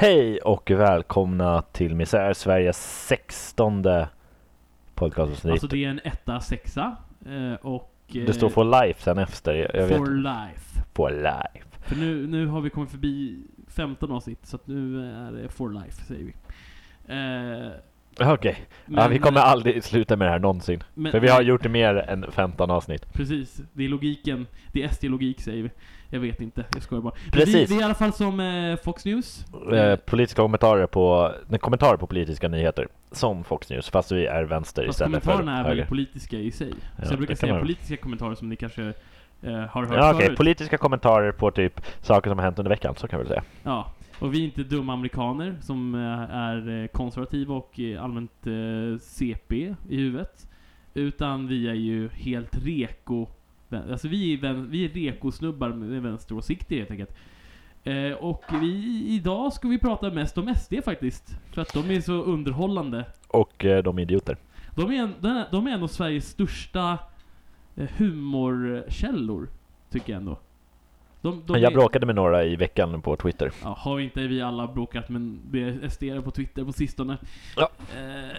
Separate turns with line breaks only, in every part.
Hej och välkomna till Misär, Sveriges sextonde podcastavsnitt.
Alltså det är en etta, sexa eh, och... eh,
det står for life sen efter. Jag,
for
vet.
life.
For life.
För nu, nu har vi kommit förbi 15 avsnitt, så att nu är det for life, säger vi. Eh,
Okej. Ja,
men-
vi kommer aldrig sluta med det här någonsin.
men-
För vi har gjort det mer än 15 avsnitt.
Precis, det är logiken. Det är SD-logik säger vi. Jag vet inte, jag skojar bara.
Precis.
Vi, vi är i alla fall som eh, Fox News.
Eh, politiska kommentarer på, nej, kommentarer på politiska nyheter. Som Fox News, fast vi är vänster
Fast
istället för
kommentarerna är
höger.
väldigt politiska i sig.
Ja,
så jag brukar
det kan
säga
man-
politiska kommentarer som ni kanske eh, har hört
Ja, okej.
förut.
Politiska kommentarer på typ saker som har hänt under veckan, så kan vi väl säga.
Ja, och vi är inte dumma amerikaner som eh, är eh, konservativa och eh, allmänt CP i huvudet. Utan vi är ju helt reko. Alltså vi är, vi är reko-snubbar med vänsteråsikter helt enkelt. Eh, och vi, idag ska vi prata mest om SD faktiskt. För att de är så underhållande.
Och eh, de är idioter.
De är en, de är- de är en av Sveriges största eh, humorkällor, tycker jag ändå. De, de
jag
är-
bråkade med några i veckan på Twitter.
Ja, har inte vi alla bråkat med SD på Twitter på sistone?
Ja.
Eh,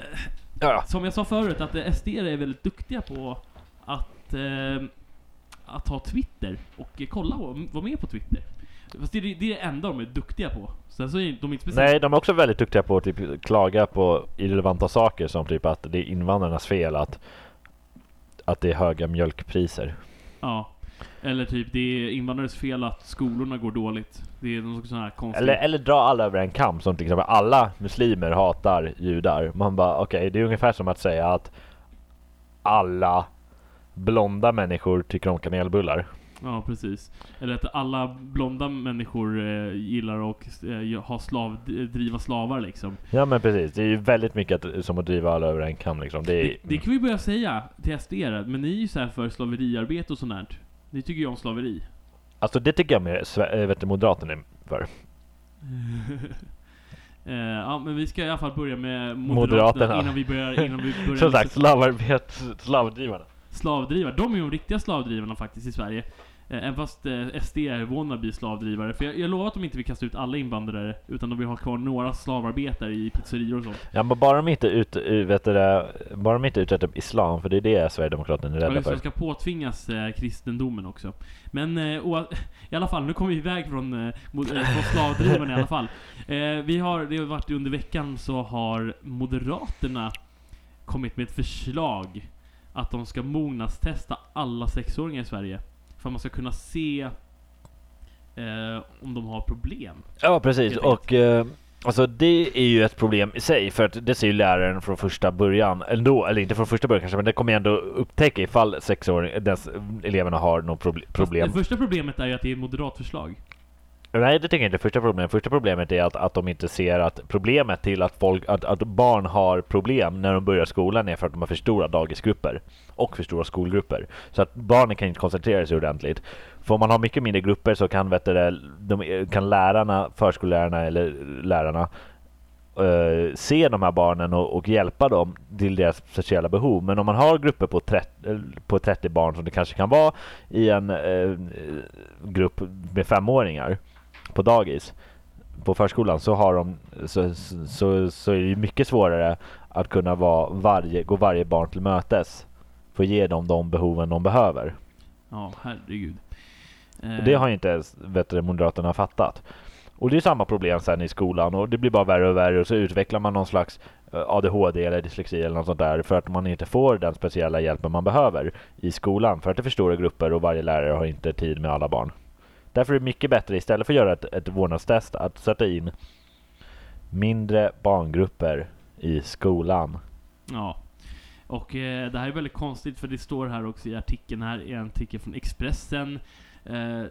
Ja,
som jag sa förut, att SD är väldigt duktiga på att, eh, att ha Twitter och kolla och vara med på Twitter. Fast det är, det enda de är duktiga på. Sen så är de inte speciellt...
Nej, de är också väldigt duktiga på att typ, klaga på irrelevanta saker som typ att det är invandrarnas fel att, att det är höga mjölkpriser.
Ja. Eller typ, det är invandrares fel att skolorna går dåligt. Det är någon sån här konstig...
Eller, eller dra alla över en kam som till exempel alla muslimer hatar judar. Man bara okej, det är ungefär som att säga att alla blonda människor tycker om kanelbullar.
Ja, precis. Eller att alla blonda människor eh, gillar att eh, ha slav, driva slavar liksom.
Ja men precis, det är ju väldigt mycket att, som att driva alla över en kam liksom. Det är,
Det, det kan vi börja säga till SD, men ni är ju så här för slaveriarbete och sånt där. Ni tycker ju om slaveri.
Alltså det tycker jag mer, äh, vet du, Moderaterna är för.
eh, ja, men vi ska i alla fall börja med
Moderaterna.
Moderaterna, innan vi börjar, innan vi börjar
Som sagt, slavarbet, slavdrivarna.
Slavdrivare. De är ju de riktiga slavdrivarna faktiskt i Sverige. Eh, Även fast eh, SD är wannabe slavdrivare. För jag, jag lovar att de inte vill kasta ut alla invandrare, utan de vill ha kvar några slavarbetare i pizzerior och sånt.
Ja men bara de inte ut, ut- vet du, det, bara de inte utsätter islam, för det är det Sverigedemokraterna är
Ja,
rädda
det,
för.
de ska påtvingas eh, kristendomen också. Men eh, oa- i alla fall, nu kommer vi iväg från, eh, mot, eh, från slavdrivarna i alla fall. Eh, vi har, det har varit under veckan så har Moderaterna kommit med ett förslag att de ska mognadstesta alla sexåringar i Sverige. För att man ska kunna se eh, om de har problem.
Ja precis, och eh, alltså det är ju ett problem i sig för att det ser ju läraren från första början ändå, eller inte från första början kanske, men det kommer ju ändå upptäcka ifall sexåring, dess, eleverna har något proble- problem.
Fast det första problemet är ju att det är ett moderat förslag.
Nej det tycker jag inte är första problemet. Första problemet är att, att de inte ser att problemet till att, folk, att, att barn har problem när de börjar skolan är för att de har för stora dagisgrupper och för stora skolgrupper. Så att barnen kan inte koncentrera sig ordentligt. För om man har mycket mindre grupper så kan, vet du, de, kan lärarna, förskollärarna eller lärarna uh, se de här barnen och, och hjälpa dem till deras speciella behov. Men om man har grupper på 30, på 30 barn som det kanske kan vara i en uh, grupp med femåringar på dagis på förskolan så har de så, så, så är det mycket svårare att kunna vara varje, gå varje barn till mötes för att ge dem de behoven de behöver.
Ja, herregud. Eh,
det har inte ens vet du, Moderaterna fattat. Och det är samma problem sen i skolan och det blir bara värre och värre och så utvecklar man någon slags eh, ADHD eller dyslexi eller något sånt där för att man inte får den speciella hjälpen man behöver i skolan för att det är för stora grupper och varje lärare har inte tid med alla barn. Därför är det mycket bättre istället för att göra ett, ett vårdnadstest att sätta in mindre barngrupper i skolan.
Ja. Och eh, det här är väldigt konstigt för det står här också i artikeln här, i en artikel från Expressen. Eh,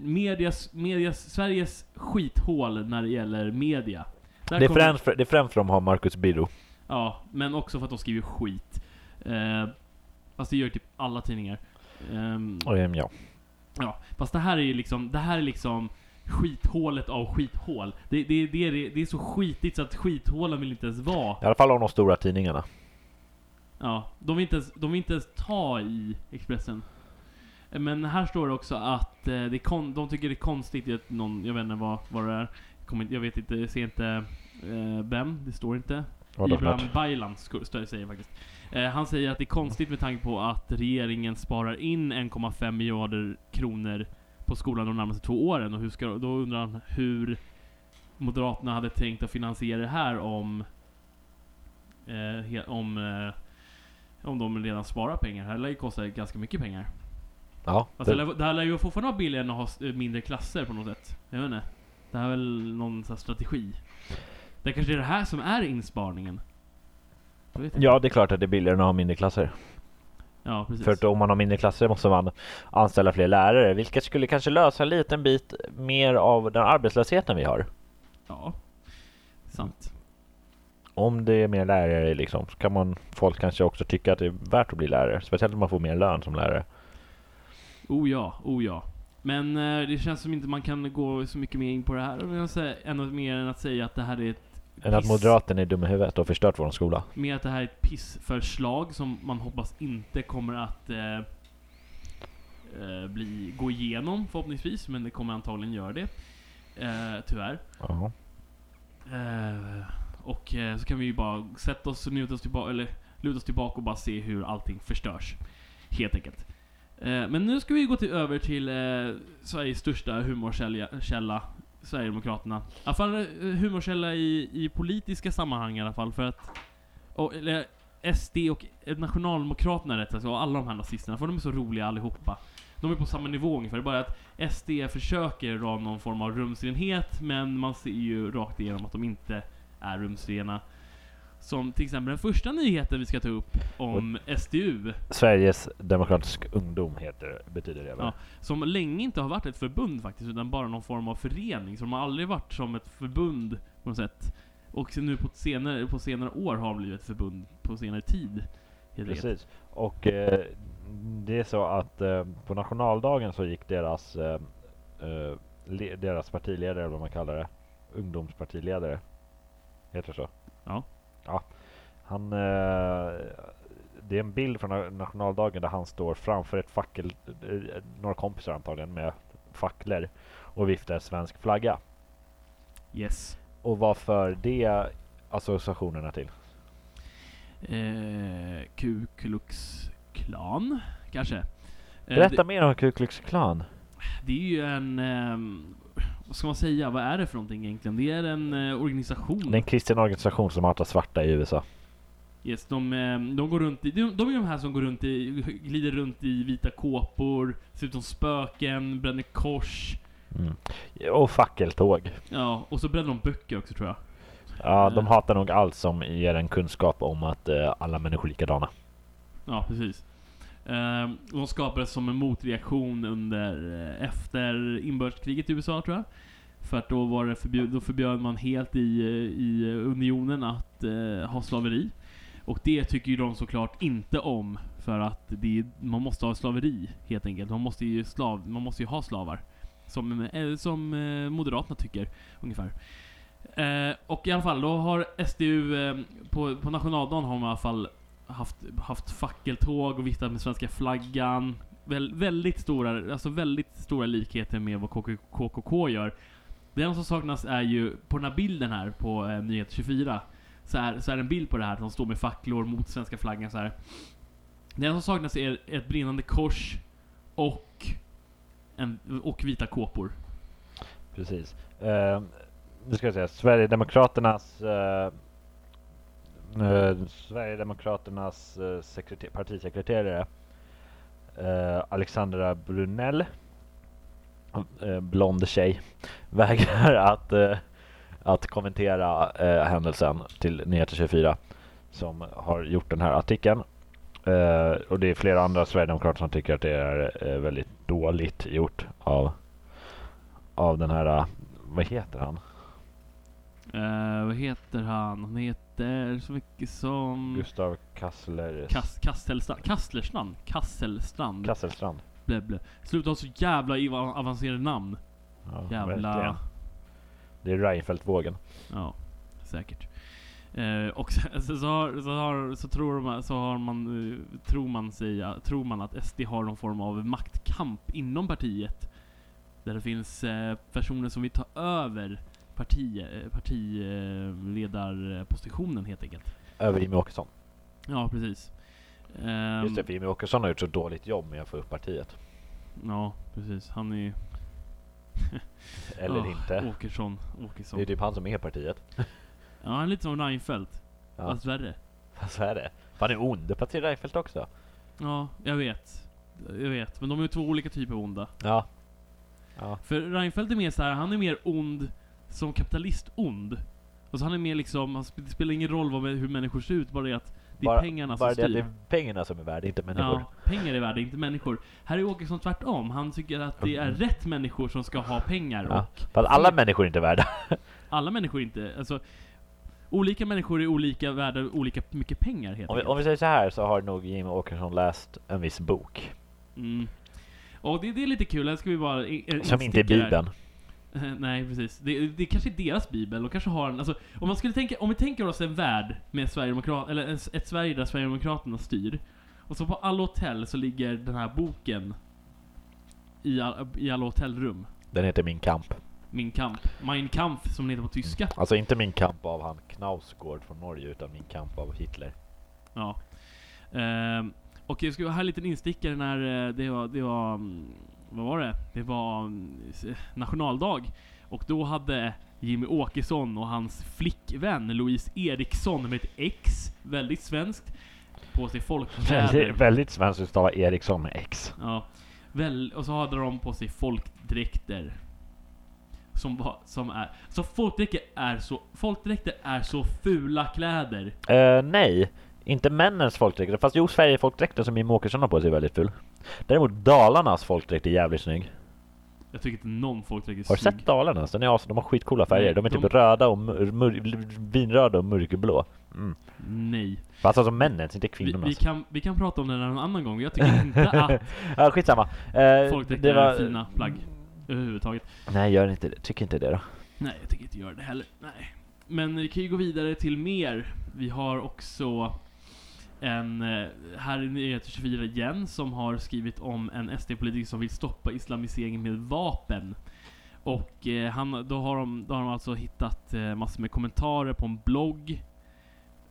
medias, medias, Sveriges skithål när det gäller media. Där
Det är, främst för, det är främst för att de har Marcus Birro.
Ja, men också för att de skriver skit. Eh, fast det gör typ alla tidningar.
Och, ehm, ja.
Ja, fast det här är ju liksom, det här är liksom skithålet av skithål. Det, det, det, är, det är så skitigt så att skithålen vill inte ens vara.
I alla fall av de stora tidningarna.
Ja, de vill inte ens, de vill inte ens ta i Expressen. Men här står det också att eh, det kon- de tycker det är konstigt att någon, jag vet inte vad, vad det är, kommer, jag vet inte, jag ser inte eh, vem, det står inte. Ibrahim? Baylan säger faktiskt. Eh, han säger att det är konstigt med tanke på att regeringen sparar in 1,5 miljarder kronor på skolan de närmaste två åren. Och hur ska, då undrar han hur Moderaterna hade tänkt att finansiera det här om eh, om, eh, om de redan sparar pengar. Det här lär ju kosta ganska mycket pengar.
Ja,
Alltså,
det,
det, här lär ju fortfarande vara billigare än att ha s- mindre klasser på något sätt. Jag vet inte. Det här är väl någon strategi. Det kanske är det här som är insparingen.
Ja, det är klart att det är billigare än att ha mindre klasser.
Ja, precis.
För att om man har mindre klasser måste man anställa fler lärare, vilket skulle kanske lösa en liten bit mer av den arbetslösheten vi har.
Ja. Sant.
Om det är mer lärare liksom, så kan man, folk kanske också tycka att det är värt att bli lärare. Speciellt om man får mer lön som lärare.
Oh ja, oh ja. Men eh, det känns som inte man kan gå så mycket mer in på det här. Säga, ännu mer än att säga att det här är ett
Än att Moderaterna är dumma i huvudet och förstört vår skola.
Mer att det här är ett pissförslag som man hoppas inte kommer att eh, eh, bli, gå igenom förhoppningsvis, men det kommer antagligen göra det. Eh, tyvärr.
Ja.
Eh, och eh, så kan vi ju bara sätta oss och njuta oss tillbaka, eller luta oss tillbaka och bara se hur allting förstörs. Helt enkelt. Eh, men nu ska vi gå till, över till Sveriges största humorkälla, källa, Sverigedemokraterna. I alla fall eh, humorkälla i, i politiska sammanhang i alla fall, för att... Och, eller, SD och Nationaldemokraterna rättare alltså, sagt, och alla de här nazisterna, för de är så roliga allihopa. De är på samma nivå ungefär, det är bara att SD försöker dra någon form av rumsrenhet, men man ser ju rakt igenom att de inte är rumsrena. Som till exempel den första nyheten vi ska ta upp om SDU,
Sveriges Demokratisk Ungdom heter, betyder det?
Ja. som länge inte har varit ett förbund faktiskt, utan bara någon form av förening. Så de har aldrig varit som ett förbund på något sätt. Och nu på senare, på senare år har de blivit ett förbund på senare tid.
Precis. Och eh, det är så att eh, på nationaldagen så gick deras, eh, eh, deras partiledare, eller vad man kallar det, ungdomspartiledare. Heter det så?
Ja.
Ja. Han, eh, det är en bild från na- nationaldagen där han står framför ett fackel, eh, några kompisar antagligen med facklor och viftar svensk flagga.
Yes.
Och varför det associationerna till?
Eh, Ku Klux Klan, kanske? Eh,
Berätta mer om Ku Klux Klan.
Det är ju en... ehm, vad ska man säga? Vad är det för någonting egentligen? Det är en eh, organisation.
Det är en kristen organisation som hatar svarta i USA.
Yes, de, ehm, de går runt i... De, de är de här som går runt i... Glider runt i vita kåpor, ser ut som spöken, bränner kors.
Mm. Och fackeltåg.
Ja, och så bränner de böcker också tror jag.
Ja, de
Eh.
hatar nog allt som ger en kunskap om att eh, alla människor är likadana.
Ja, precis. Eh, de skapades som en motreaktion under... Eh, efter inbördeskriget i USA tror jag. För att då var det förbjud, då förbjöd man helt i, eh, i unionen att eh, ha slaveri. Och det tycker ju de såklart inte om. För att det, man måste ha slaveri helt enkelt. Man måste ju, slav, man måste ju ha slavar. Som, som Moderaterna tycker, ungefär. Eh, och i alla fall, då har SDU, eh, på, på nationaldagen har man i alla fall haft, haft fackeltåg och viftat med svenska flaggan. Väl, väldigt stora, alltså väldigt stora likheter med vad KKK gör. Det enda som saknas är ju, på den här bilden här på eh, Nyhet 24, så är, så är det en bild på det här, de står med facklor mot svenska flaggan så här. Det enda som saknas är ett brinnande kors och, en, och vita kåpor.
Precis. Eh, nu ska jag säga Sverigedemokraternas eh, eh, Sverigedemokraternas eh, sekreter- partisekreterare eh, Alexandra Brunell eh, blond tjej vägrar att, eh, att kommentera eh, händelsen till Nyheter 24 som har gjort den här artikeln. Eh, och det är flera andra Sverigedemokrater som tycker att det är eh, väldigt dåligt gjort av, av den här, eh, vad heter han?
Eh, vad heter han? Han heter så mycket som...
Gustav Kassler,
Kas, Kastelstrand. Kastlerstrand? Kasselstrand?
Kasselstrand.
blä, blä. Sluta ha så jävla avancerade namn.
Ja,
Jävla...
verkligen. Det är Reinfeldt-vågen.
Ja, säkert. Eh, och så, så, så, har, så, har, så, tror man, så har man, eh, tror man sig, tror man att SD har någon form av maktkamp inom partiet. Där det finns personer som vill ta över parti, eh, partiledarpositionen helt enkelt.
Över Jimmie Åkesson.
Ja, precis. Ehm,
Just det, för Jimmie Åkesson har gjort så dåligt jobb med att få upp partiet.
Ja, precis. Han är.
Eller
Ah,
inte.
Åkesson. Åkesson.
Det är typ han som är partiet.
Ja, han är lite som Reinfeldt.
Ja,
Fast värre.
är det. Han är ond. Det partiet Reinfeldt också.
Ja, jag vet. Jag vet. Men de är ju två olika typer av onda.
Ja. Ja.
För Reinfeldt är mer så här, han är mer ond som kapitalist-ond. Alltså han är mer liksom, han sp- det spelar ingen roll vad, hur människor ser ut, bara det att det är
Bara-
pengarna
Bara
som styr.
det är pengarna som är värda, inte människor.
Ja, pengar är värda, inte människor. Här är Åkesson tvärtom. Han tycker att det är rätt människor som ska ha pengar
Ja.
och
För att alla människor är inte värda.
alla människor inte, alltså Olika människor är olika värda olika mycket pengar helt
Om vi, om vi säger så här så har nog Jimmie Åkesson läst en viss bok.
Mm. Och det, det är lite kul, här ska vi bara
Som inte är. Bibeln.
Eh, Nej, precis. Det, det kanske är deras bibel, och kanske har en, alltså, om man skulle tänka, om vi tänker oss en värld med Sverigedemokrat, eller en, ett Sverige där Sverigedemokraterna styr, och så på alla hotell så ligger den här boken i, all, i alla hotellrum.
Den heter Min kamp.
Min kamp. Mein Kampf, som den heter på tyska.
Alltså inte Min kamp av han Knausgård från Norge, utan Min kamp av Hitler.
Ja. Ehm, och jag skulle ha en liten instickare när eh, det var, det var, mm, vad var det? Det var s- nationaldag. Och då hade Jimmy Åkesson och hans flickvän Louise Eriksson med ett X, väldigt svenskt, på sig folkkläder.
Väldigt, väldigt svenskt att stava Eriksson med X.
Ja. Väl, och så hade de på sig folkdräkter. Som, var, som är... Så folkdräkter är så... Folkdräkter är så fula kläder.
Eh, nej, inte männens folkdräkter. Fast jo, Sverige-folkdräkten som Jimmie Åkesson har på sig är väldigt ful. Däremot Dalarnas folkdräkt är jävligt snygg.
Jag tycker inte någon folkdräkt är
Har du
snygg.
sett Dalarnas? Den är as- de har skitcoola färger. De är
de-
typ röda och vinröda och mörkblå. Mm.
Nej.
Fast alltså männens, inte
Vi,
kvinnornas.
vi, kan, vi kan prata om det någon annan gång. Jag tycker inte att
ja, skitsamma. Eh,
folkdräkter är fina plagg. Överhuvudtaget.
Nej, gör inte det. Tycker inte det då.
Nej, jag tycker inte göra det heller. Nej. Men vi kan ju gå vidare till mer. Vi har också en, eh, här i Nyheter 24 igen, som har skrivit om en SD-politiker som vill stoppa islamiseringen med vapen. Och eh, han, då, har de, då har de alltså hittat eh, massor med kommentarer på en blogg.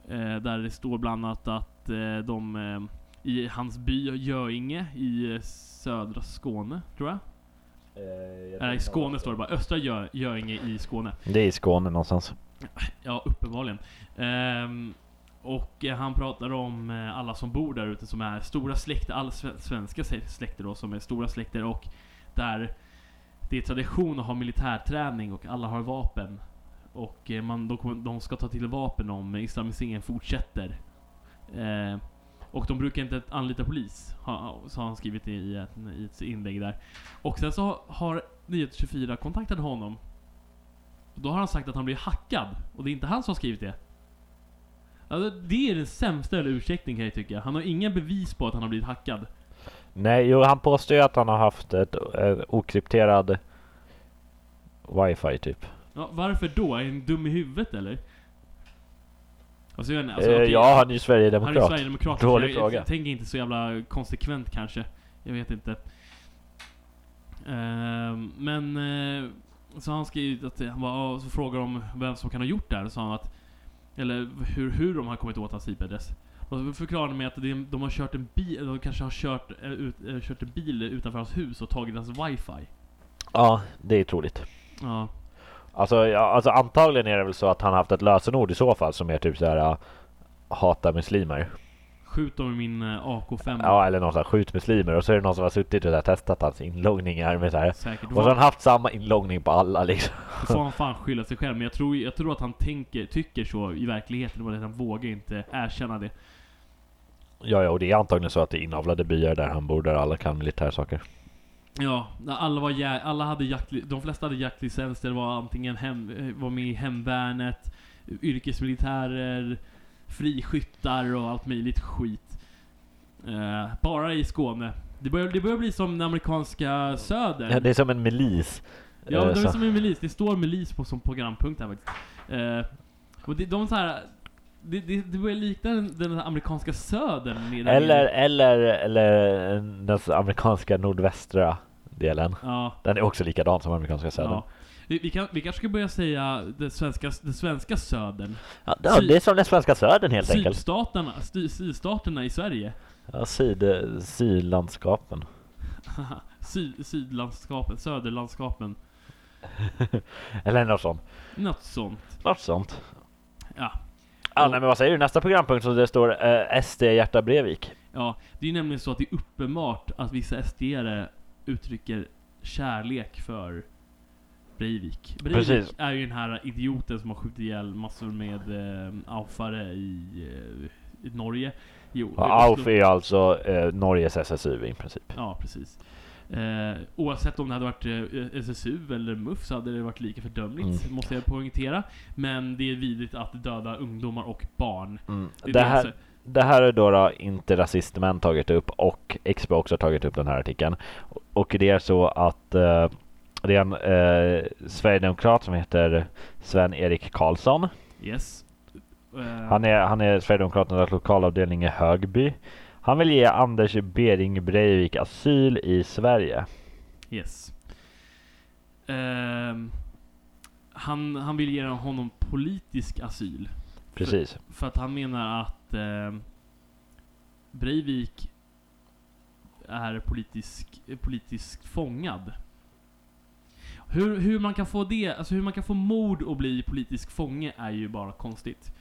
Eh, där det står bland annat att eh, de eh, i hans by Göinge i eh, södra Skåne, tror jag. Nej, i Skåne står det bara. Östra Gö Göinge i Skåne.
Det är i Skåne någonstans.
Ja, uppenbarligen. Och eh, han pratar om eh, alla som bor där ute som är stora släkter, alla svenska släkter då, som är stora släkter och där det är tradition att ha militärträning och alla har vapen. Och eh, man, de, de ska ta till vapen om islamiseringen fortsätter. Eh, och de brukar inte anlita polis, ha, så har han skrivit i ett, i ett inlägg där. Och sen så har Nyheter 24 kontaktat honom och Då har han sagt att han blir hackad, och det är inte han som har skrivit det. Alltså, det är den sämsta ursäkten kan jag tycka. Han har inga bevis på att han har blivit hackad.
Nej, jo, han påstår ju att han har haft ett, ett okrypterad wifi typ.
Ja, varför då? Är han dum i huvudet eller? Alltså, jag alltså,
eh,
okej,
ja, han är ju
han är
sverigedemokrat.
sverigedemokrat.
Dålig
jag,
fråga.
Jag tänker inte så jävla konsekvent kanske. Jag vet inte. Ehm, men eh, så han skrivit att han bara, så frågar de vem som kan ha gjort det här. Så sa han att, eller hur, hur de har kommit åt hans IP-adress. Så förklarade de med att de har kört en bil, de kanske har kört, eh, ut, eh, kört en bil utanför hans hus och tagit hans wifi.
Ja, det är troligt.
Ja.
Alltså, ja, alltså antagligen är det väl så att han har haft ett lösenord i så fall som är typ såhär Hata muslimer.
Skjut dem i min eh, AK5.
Ja, eller någon sån här skjut muslimer och så är det någon som har suttit och här testat hans inloggningar med så här.
Säkert.
Och så har han haft samma inloggning på alla liksom.
Då får han fan skylla sig själv, men jag tror, jag tror att han tänker, tycker så i verkligheten, men han vågar inte erkänna det.
Ja, ja, och det är antagligen så att det är inavlade byar där han bor där alla kan militärsaker.
Ja, alla var jä- alla hade jakt, de flesta hade jaktlicenser, var antingen hem, eh, var med i hemvärnet, yrkesmilitärer, friskyttar och allt möjligt skit. Eh, bara i Skåne. Det börjar, det börjar bli som den amerikanska södern.
Ja, det är som en milis.
Ja,
Eh,
men de är
så-
som en milis. Det står milis på som programpunkt här faktiskt. Eh, och det, de så här, det, det, det börjar likna den, den amerikanska södern.
Eller, eller, eller den amerikanska nordvästra delen.
Ja,
Den är också likadan som amerikanska södern.
ja. Vi, vi, kan, vi kanske ska börja säga den svenska, den svenska södern.
Ja, ja, det är som den svenska södern helt enkelt.
Sydstaterna, syd, sydstaterna i Sverige.
Ja, syd, sydlandskapen.
Syd, sydlandskapen, söderlandskapen.
Eller något sånt.
Något sånt.
Något sånt.
Ja.
Ja, nej, men vad säger du? Nästa programpunkt så det står eh, SD Hjärta Brevik.
Ja, det är ju nämligen så att det är uppenbart att vissa SD-are uttrycker kärlek för Breivik. Breivik
Precis.
är ju den här idioten som har skjutit ihjäl massor med eh, aufare i, eh, i Norge. Jo,
Ja, AUF är alltså eh, Norges SSU i princip.
Ja, precis. Eh, oavsett om det hade varit eh, SSU eller MUF så hade det varit lika fördömligt,
Mm.
måste jag poängtera. Men det är vidrigt att döda ungdomar och barn.
Mm.
Det är
Det, här,
alltså.
det här är då, då inte rasistmän tagit upp och Expo också tagit upp den här artikeln. Och det är så att eh, det är en eh, sverigedemokrat som heter Sven-Erik Karlsson.
Yes. Eh,
Han är, han är Sverigedemokraternas lokalavdelning i Högby. Han vill ge Anders Bering Breivik asyl i Sverige.
Yes. Ehm, han, han vill ge honom politisk asyl.
Precis.
För att han menar att eh, Breivik är politisk, politiskt fångad. Hur, hur man kan få det, alltså hur man kan få mord och bli politisk fånge är ju bara konstigt.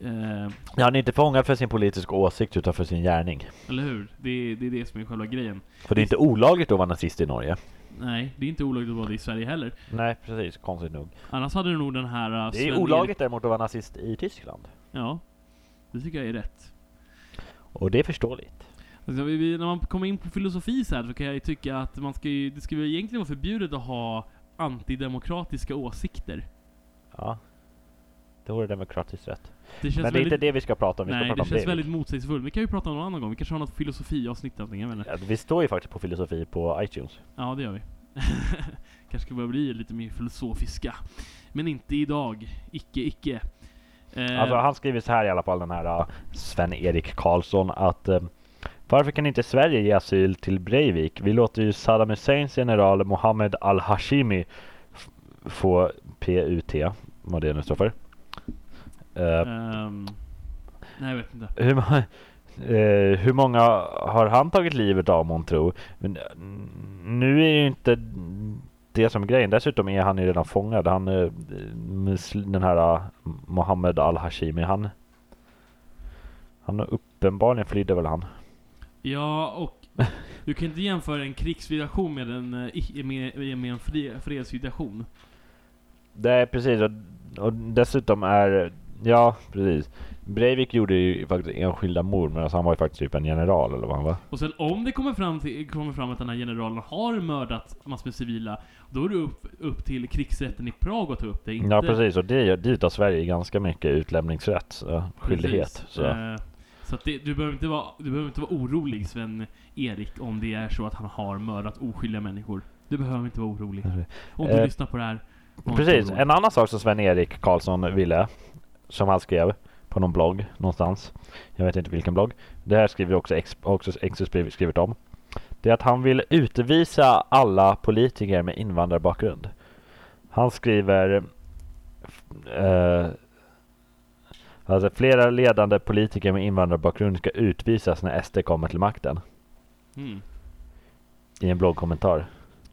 Eh,
Han är inte fångad för sin politiska åsikt utan för sin gärning.
eller hur? Det, det är det som är själva grejen.
För det är inte olagligt att vara nazist i Norge.
Nej, det är inte olagligt att vara det i Sverige heller.
Nej, precis. Konstigt nog.
Annars hade det nog den här... uh,
Det är olagligt däremot att vara nazist i Tyskland.
Ja. Det tycker jag är rätt.
Och det är förståeligt.
Alltså, vi, när man kommer in på filosofi så här så kan jag ju tycka att man ska ju, det ska ju egentligen vara förbjudet att ha antidemokratiska åsikter.
Ja. Det vore demokratiskt rätt.
Det känns
Men det är
väldigt,
inte det vi ska prata om. Vi ska
Nej, det känns
Breivik.
väldigt motsägelsefullt. Vi kan ju prata om någon annan gång. Vi kanske har något filosofiavsnitt inte.
Ja, vi står ju faktiskt på filosofi på iTunes.
Ja, det gör vi. kanske ska börja bli lite mer filosofiska. Men inte idag. Icke, icke. Eh,
Alltså han skriver så här i alla fall den här uh, Sven-Erik Karlsson att uh, varför kan inte Sverige ge asyl till Breivik? Vi låter ju Saddam Husseins general Mohammed al-Hashimi få PUT, vad det nu står för. Uh,
ehm, nej, jag vet inte.
hur, ma- eh, hur många har han tagit livet av månntro? Men nu är ju inte det som är grejen. Dessutom är han ju redan fångad. Han, eh, den här uh, Mohammed al-Hashimi, han han uppenbarligen flydde väl han.
Ja, och du kan inte jämföra en krigssituation med en, eh, med, med en fri, fredssituation.
Det är precis och, och dessutom är Ja precis Breivik gjorde ju faktiskt enskilda mord men alltså han var ju faktiskt typ en general eller vad han var.
Och sen om det kommer fram, till, kommer fram att den här generalen har mördat massor med civila, då är det upp, upp till krigsrätten i Prag att ta upp det. Inte,
Ja precis och det, dit har Sverige ganska mycket utlämningsrätt, så, skyldighet.
Precis.
Så.
Eh, så det, du, behöver inte vara, du behöver inte vara orolig Sven-Erik om det är så att han har mördat oskyldiga människor. Du behöver inte vara orolig. Om du
Eh,
lyssnar på det här.
Precis, en annan sak som Sven-Erik Karlsson ville Som han skrev på någon blogg någonstans Jag vet inte vilken blogg Det här skriver också Ex- också skrivit skrivit om Det är att han vill utvisa alla politiker med invandrarbakgrund Han skriver eh, Alltså flera ledande politiker med invandrarbakgrund ska utvisas när SD kommer till makten
Mm.
I en bloggkommentar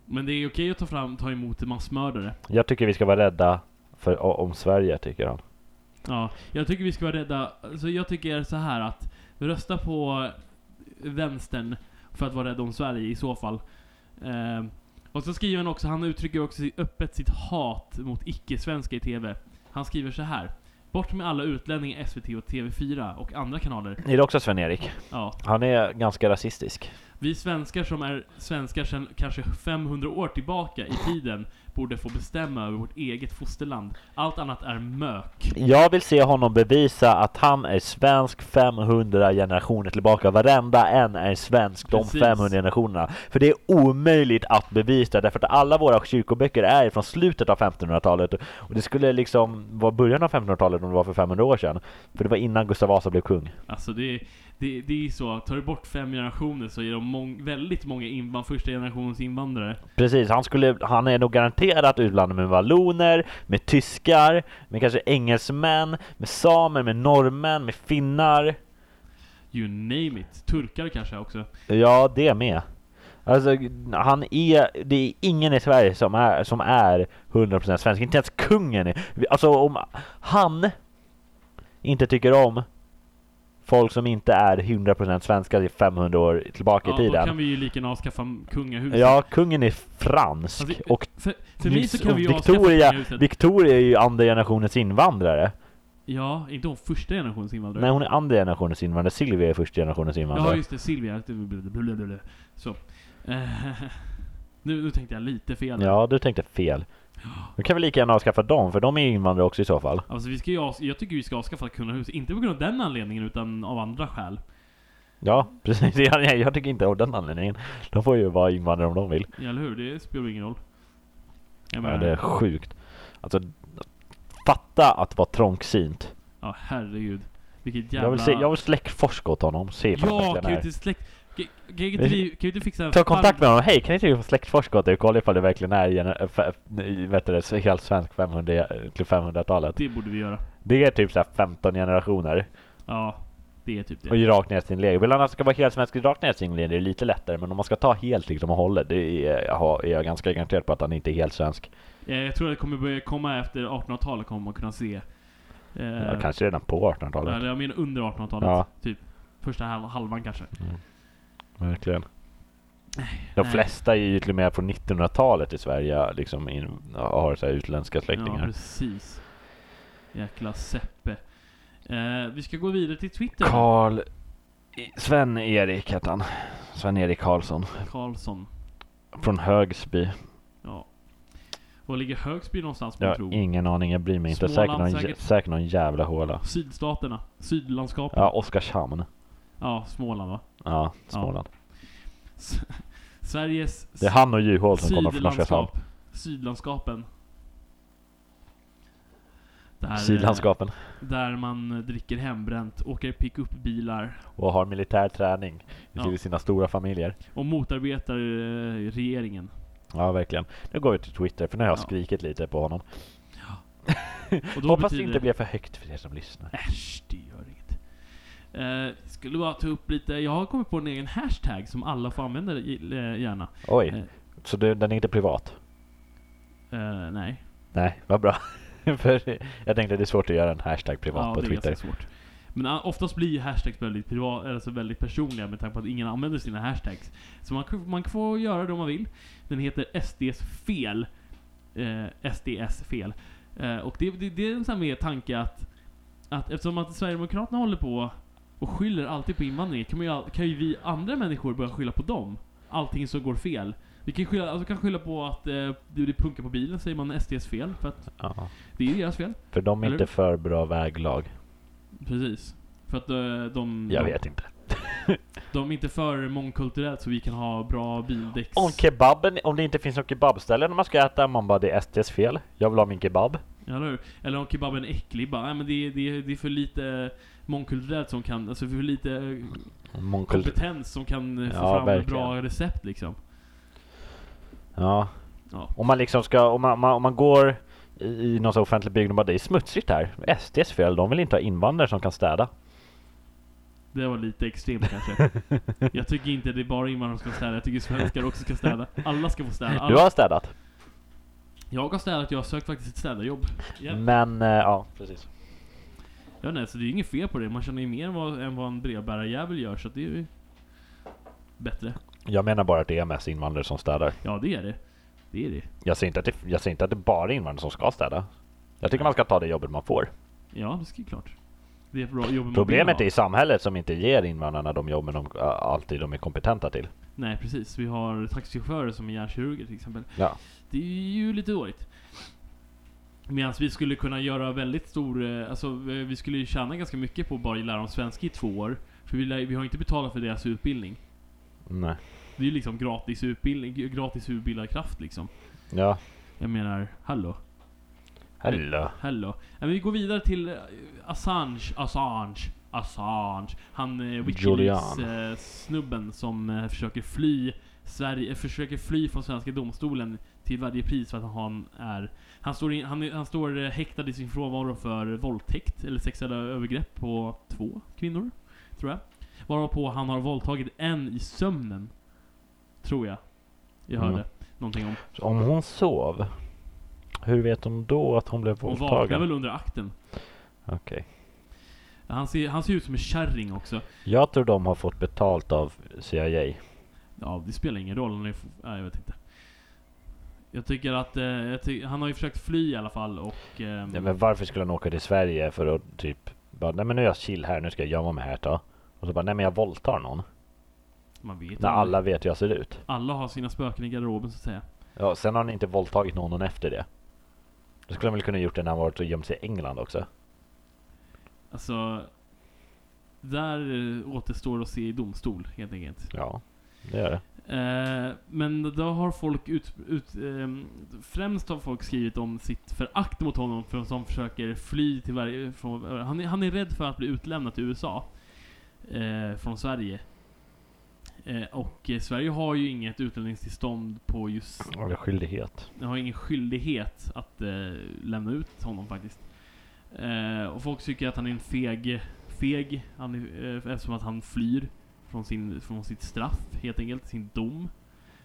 Men det är okej att ta, fram, ta emot massmördare.
Jag tycker vi ska vara rädda för, om Sverige tycker han
Ja, jag tycker vi ska vara rädda. Alltså jag tycker så här att rösta på vänstern för att vara rädd om Sverige i så fall. Eh, och så skriver han också, han uttrycker också öppet sitt hat mot icke-svenska i TV. Han skriver så här. Bort med alla utlänningar SVT och TV4 och andra kanaler.
Är det också Sven-Erik?
Ja,
Han är ganska rasistisk.
vi svenskar som är svenskar sedan kanske 500 år tillbaka i tiden borde få bestämma över vårt eget fosterland. Allt annat är mök.
Jag vill se honom bevisa att han är svensk 500 generationer tillbaka. Varenda en är svensk de
Precis.
500 generationerna. För det är omöjligt att bevisa därför att alla våra kyrkoböcker är från slutet av 1500-talet. Och det skulle liksom vara början av 1500-talet om det var för 500 år sedan. För det var innan Gustav Vasa blev kung.
Alltså det, det, det är så, tar du bort fem generationer så är de mång, väldigt många invan, första generationens invandrare.
Precis, han, skulle, han är nog garanterat garanterat utblandad med valloner, med tyskar, med kanske engelsmän, med samer, med norrmän, med finnar.
You name it. Turkar kanske också.
Ja, det med. Alltså, han är, det är ingen i Sverige som är, som är 100% svensk, inte ens kungen är. Alltså om han inte tycker om folk som inte är 100% svenska i 500 år tillbaka
Ja,
i tiden.
då kan vi ju lika gärna avskaffa kungahuset.
Ja, kungen är fransk
Alltså,
och
För, för mig så kan vi
Victoria. Victoria är ju andra generationens invandrare.
Ja, inte hon första generationens invandrare.
Nej, hon är andra generationens invandrare. Silvia är första generationens invandrare.
Ja, just det. Silvia. Så. Eh, nu, nu tänkte jag lite fel.
Ja, du tänkte fel. Då kan vi lika gärna avskaffa dem, för de är invandrare också i så fall.
Alltså vi ska ju avs- jag tycker vi ska avskaffa kungahuset, inte på grund av den anledningen utan av andra skäl.
Ja, precis. Jag, jag tycker inte av den anledningen. De får ju vara invandrare om de vill.
Ja, eller hur? Det spelar ingen roll. Jag
Ja, det är sjukt. Alltså, fatta att vara trångsynt.
ja herregud. Vilket jävla...
Jag vill, se, jag vill släktforska åt honom, se
Ja, kan vi
är.
inte släkt... Kan, kan, inte vi, kan vi inte fixa
Ta kontakt med honom. Hej, kan inte du få släktforska åt dig och kolla ifall det verkligen är f- vet du, helt svensk 500 till 500-talet.
Det borde vi göra.
Det är typ så här 15 generationer.
Ja, det är typ
Och
det.
i rakt nedsinlägg. Vill han att det ska vara helt svensk i rakt nedsinlägg är det lite lättare. Men om man ska ta helt liksom och hållet, det är, jag är ganska garanterad på att han inte är helt svensk.
Eh, Jag tror att det kommer börja komma efter 1800-talet kommer man kunna se. Eh,
Ja, kanske redan på 1800-talet.
Eller jag menar under 1800-talet.
Ja.
Typ. Första hal- halvan kanske.
Verkligen. De
Nej.
flesta är ju till och med från 1900-talet i Sverige liksom in, har så här utländska
Ja,
släktingar.
precis. Jäkla Seppe. Eh, vi ska gå vidare till Twitter.
Karl Sven-Erik hette han. Sven-Erik Karlsson.
Karlsson.
Från Högsby.
Ja. Var ligger Högsby någonstans
Jag har ingen aning, jag bryr mig inte.
Småland
Säkert någon,
säkert.
säkert. säkert någon jävla håla.
Sydstaterna. Sydlandskapet.
Ja, Oskarshamn.
Ja, Småland va?
Ja, Småland.
S- Sveriges
Det är han och Juholt som kommer från Oskarshamn.
sydlandskap. Sydlandskapen. Där, eh,
Sydlandskapen.
Där man dricker hembränt, åker pick-up-bilar
Och har militär träning
Ja.
i sina stora familjer.
och motarbetar eh, regeringen.
Ja, verkligen. Nu går vi till Twitter, för nu har jag
Ja.
skrikit lite på honom.
Och då
Hoppas det
betyder
inte blir för högt för er som lyssnar.
Äsch, det. Eh, skulle bara ta upp lite, jag har kommit på en egen hashtag som alla får använda eh, gärna.
Oj,
Eh.
så du, den är inte privat?
Eh, nej.
Nej, vad bra. för jag tänkte det är svårt att göra en hashtag privat
ja,
på
det är
Twitter.
ganska svårt. Men ah, oftast blir ju hashtags väldigt privat, alltså väldigt personliga med tanke på att ingen använder sina hashtags. Så man, kan- man kan få göra det om man vill. Den heter SDs fel. Eh, SDS fel. Eh, och det, det, det är en sån här med tanke att, att eftersom att Sverigedemokraterna håller på och skyller alltid på invandring, kan, ju, kan ju vi andra människor börja skylla på dem. Allting som går fel. Vi kan skylla, alltså kan skylla på att eh, det punkar på bilen, säger man SDs fel, för att
Ja,
det är deras fel.
för de är
Eller
inte för bra väglag.
Precis. För att eh, de...
Jag
de,
vet inte.
De är inte för mångkulturellt så vi kan ha bra bildäcks...
Om kebaben, om det inte finns något kebabställe när man ska äta, man bara det är SDs fel. Jag vill ha min kebab.
Eller hur? Eller om kebaben är äcklig, bara, nej men det, det, det är för lite mångkulturellt som kan, alltså för lite eh,
Mångkult...
kompetens som kan eh, få
Ja,
fram
verkligen.
bra recept liksom.
Ja.
Ja.
Om man liksom ska, om man, om man, går i, i någon offentlig byggnad och bara det är smutsigt här. SDs fel, de vill inte ha invandrare som kan städa.
Det var lite extremt kanske. jag tycker inte det är bara invandrare som ska städa, jag tycker svenskar också ska städa. Alla ska få städa. Alla.
Du har städat?
Jag har städat, jag har sökt faktiskt ett städarjobb. Ja.
Men, eh, ja precis.
Ja, nej, så det är ju inget fel på det. Man tjänar ju mer än vad, än vad en brevbärarjävel gör, så det är ju bättre.
Jag menar bara att det är mest invandrare som städar.
Ja, det är det. Det är det.
Jag säger inte att det, jag säger inte att det bara är invandrare som ska städa. Jag tycker man ska ta det jobbet man får.
Ja, det ju klart. Det är bra jobb
Problemet är i samhället som inte ger invandrarna de jobben de äh, alltid de är kompetenta till.
Nej, precis. Vi har taxichaufförer som är hjärnkirurger till exempel.
Ja.
Det är ju lite dåligt. Medan vi skulle kunna göra väldigt stor, eh, alltså eh, vi skulle ju tjäna ganska mycket på att bara lära dem svenska i två år. För vi, lär- vi har inte betalat för deras utbildning.
Nej.
Det är ju liksom gratis utbildning, gratis utbildad kraft liksom.
Ja.
Jag menar, hallå?
Hello.
Ja, men vi går vidare till eh, Assange, Assange, Assange. Han eh, Wikileaks
Julian.
eh, snubben som eh, försöker fly Sverige försöker fly från svenska domstolen till varje pris för att han är... Han står, in, han, han står eh, häktad i sin frånvaro för våldtäkt eller sexuella övergrepp på två kvinnor, tror jag. Varpå han har våldtagit en i sömnen. Tror jag. Jag hörde
Mm.
någonting om.
Så om hon sov, hur vet hon då att hon blev
Hon vaknar
våldtagen?
väl under akten.
Okej.
Han ser, han ser ut som en kärring också.
Jag tror de har fått betalt av CIA.
Ja, det spelar ingen roll. Han är, nej, jag vet inte. Jag tycker att, eh, jag ty- han har ju försökt fly i alla fall och... ehm,
Ja, men varför skulle han åka till Sverige för att typ bara, nej men nu är jag chill här, nu ska jag gömma mig här då. Och så bara, nej men jag våldtar någon.
man vet
När alla vet hur jag ser ut.
alla har sina spöken i garderoben så att säga.
Ja, sen har han inte våldtagit någon efter det. Då skulle han väl kunna gjort det när han varit och gömt sig i England också.
Alltså... Där eh, återstår att se i domstol, helt enkelt.
Ja, det gör det.
Eh, men då har folk ut, ut ehm, främst har folk skrivit om sitt förakt mot honom för som försöker fly till varje, från, han, är, han är rädd för att bli utlämnad till USA eh, från Sverige. Eh, och eh, Sverige har ju inget utlämningstillstånd på just,
Eller skyldighet.
den har ingen skyldighet att eh, lämna ut honom faktiskt. Eh, och folk tycker att han är en feg, feg han är, eh, eftersom att han flyr från, sin, från sitt straff, helt enkelt, sin dom.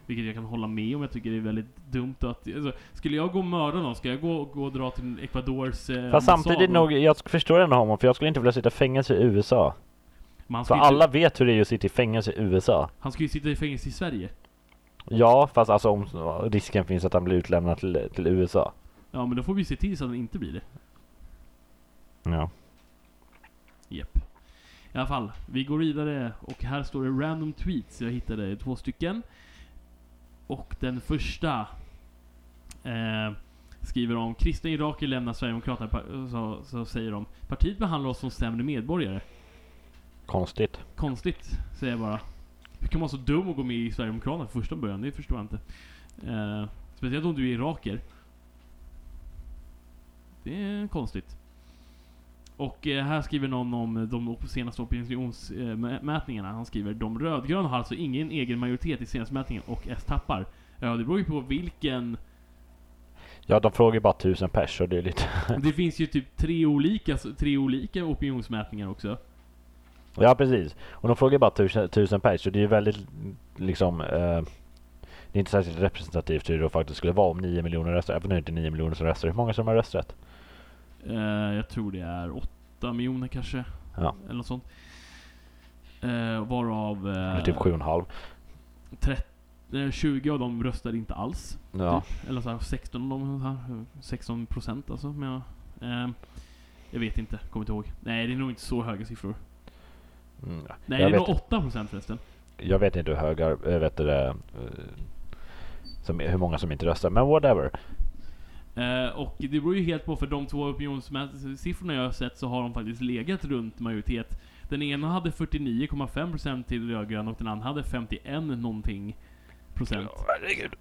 Vilket jag kan hålla med om, jag tycker det är väldigt dumt att... Alltså, skulle jag gå och mörda någon, ska jag gå, gå och dra till Ecuadors eh,
Fast samtidigt nog, jag förstår ändå honom för jag skulle inte vilja sitta i fängelse i USA.
Men han
För alla vet hur det är att sitta i fängelse i USA.
han ska ju sitta i fängelse i Sverige.
Ja, fast alltså om risken finns att han blir utlämnad till, till USA.
Ja, men då får vi se till så att han inte blir det.
Ja.
Japp. I alla fall, vi går vidare och här står det random tweets. Jag hittade två stycken. Och den första eh, skriver om kristna iraker lämnar Sverigedemokraterna. Så, så säger de partiet behandlar oss som sämre medborgare.
Konstigt.
Konstigt, säger jag bara. Hur kan man vara så dum och gå med i Sverigedemokraterna från första början? Det förstår jag inte. Eh, speciellt om du är iraker. Det är konstigt. Och eh, här skriver någon om de op- senaste opinionsmätningarna. Han skriver De rödgröna har alltså ingen egen majoritet i senaste mätningen och S tappar. Ja, det beror ju på vilken...
Ja, de frågar bara tusen pers så det är lite...
Det finns ju typ tre olika, tre olika opinionsmätningar också.
Ja, precis. Och de frågar bara tusen, tusen pers så det är ju väldigt liksom... Eh, det är inte särskilt representativt hur det faktiskt skulle vara om 9 miljoner röster. Även om det inte är 9 miljoner som röstar. Hur många som har rösträtt?
Eh, jag tror det är 8 miljoner kanske.
Ja.
Eller något sånt. Eh, varav... Eh,
Eller typ 7,5.
30, eh, 20 av dem röstade inte alls.
Ja.
Typ. Eller så här, 16 av dem, här, 16 procent alltså. Men, eh, jag vet inte, kommer inte ihåg. Nej, det är nog inte så höga siffror.
Mm.
Nej,
jag,
det är nog 8 procent förresten.
jag vet inte hur höga, jag vet det, eh, som, hur många som inte röstar. Men whatever.
Eh, och det beror ju helt på, för de två opinionssiffrorna jag har sett så har de faktiskt legat runt majoritet. Den ena hade 49,5% till rödgrön och den andra hade 51 någonting procent.
herregud.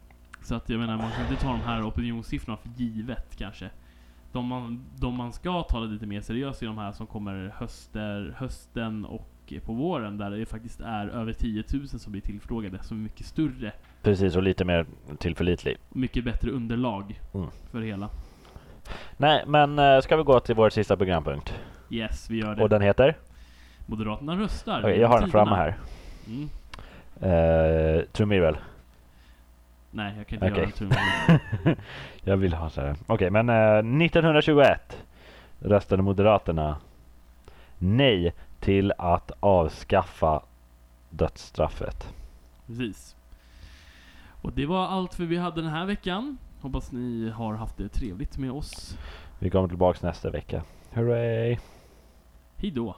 Så att jag menar, man kan inte ta de här opinionssiffrorna för givet kanske. De man, de man ska ta lite mer seriöst är de här som kommer höster, hösten och på våren där det faktiskt är över 10 000 som blir tillfrågade. Som är mycket större
Precis, och lite mer tillförlitlig.
mycket bättre underlag
Mm.
för det hela.
Nej, men eh, ska vi gå till vår sista programpunkt?
Yes, vi gör det.
Och den heter?
Moderaterna röstar.
Okej, jag har den framme här.
Mm.
Uh, trumvirvel.
Nej, jag kan inte
Okej.
göra tummen.
Jag vill ha så här. Okej, men eh, 1921 röstade Moderaterna nej till att avskaffa dödsstraffet.
Precis. Och det var allt för vi hade den här veckan. Hoppas ni har haft det trevligt med oss.
Vi kommer tillbaks nästa vecka. Hurray!
Hej då!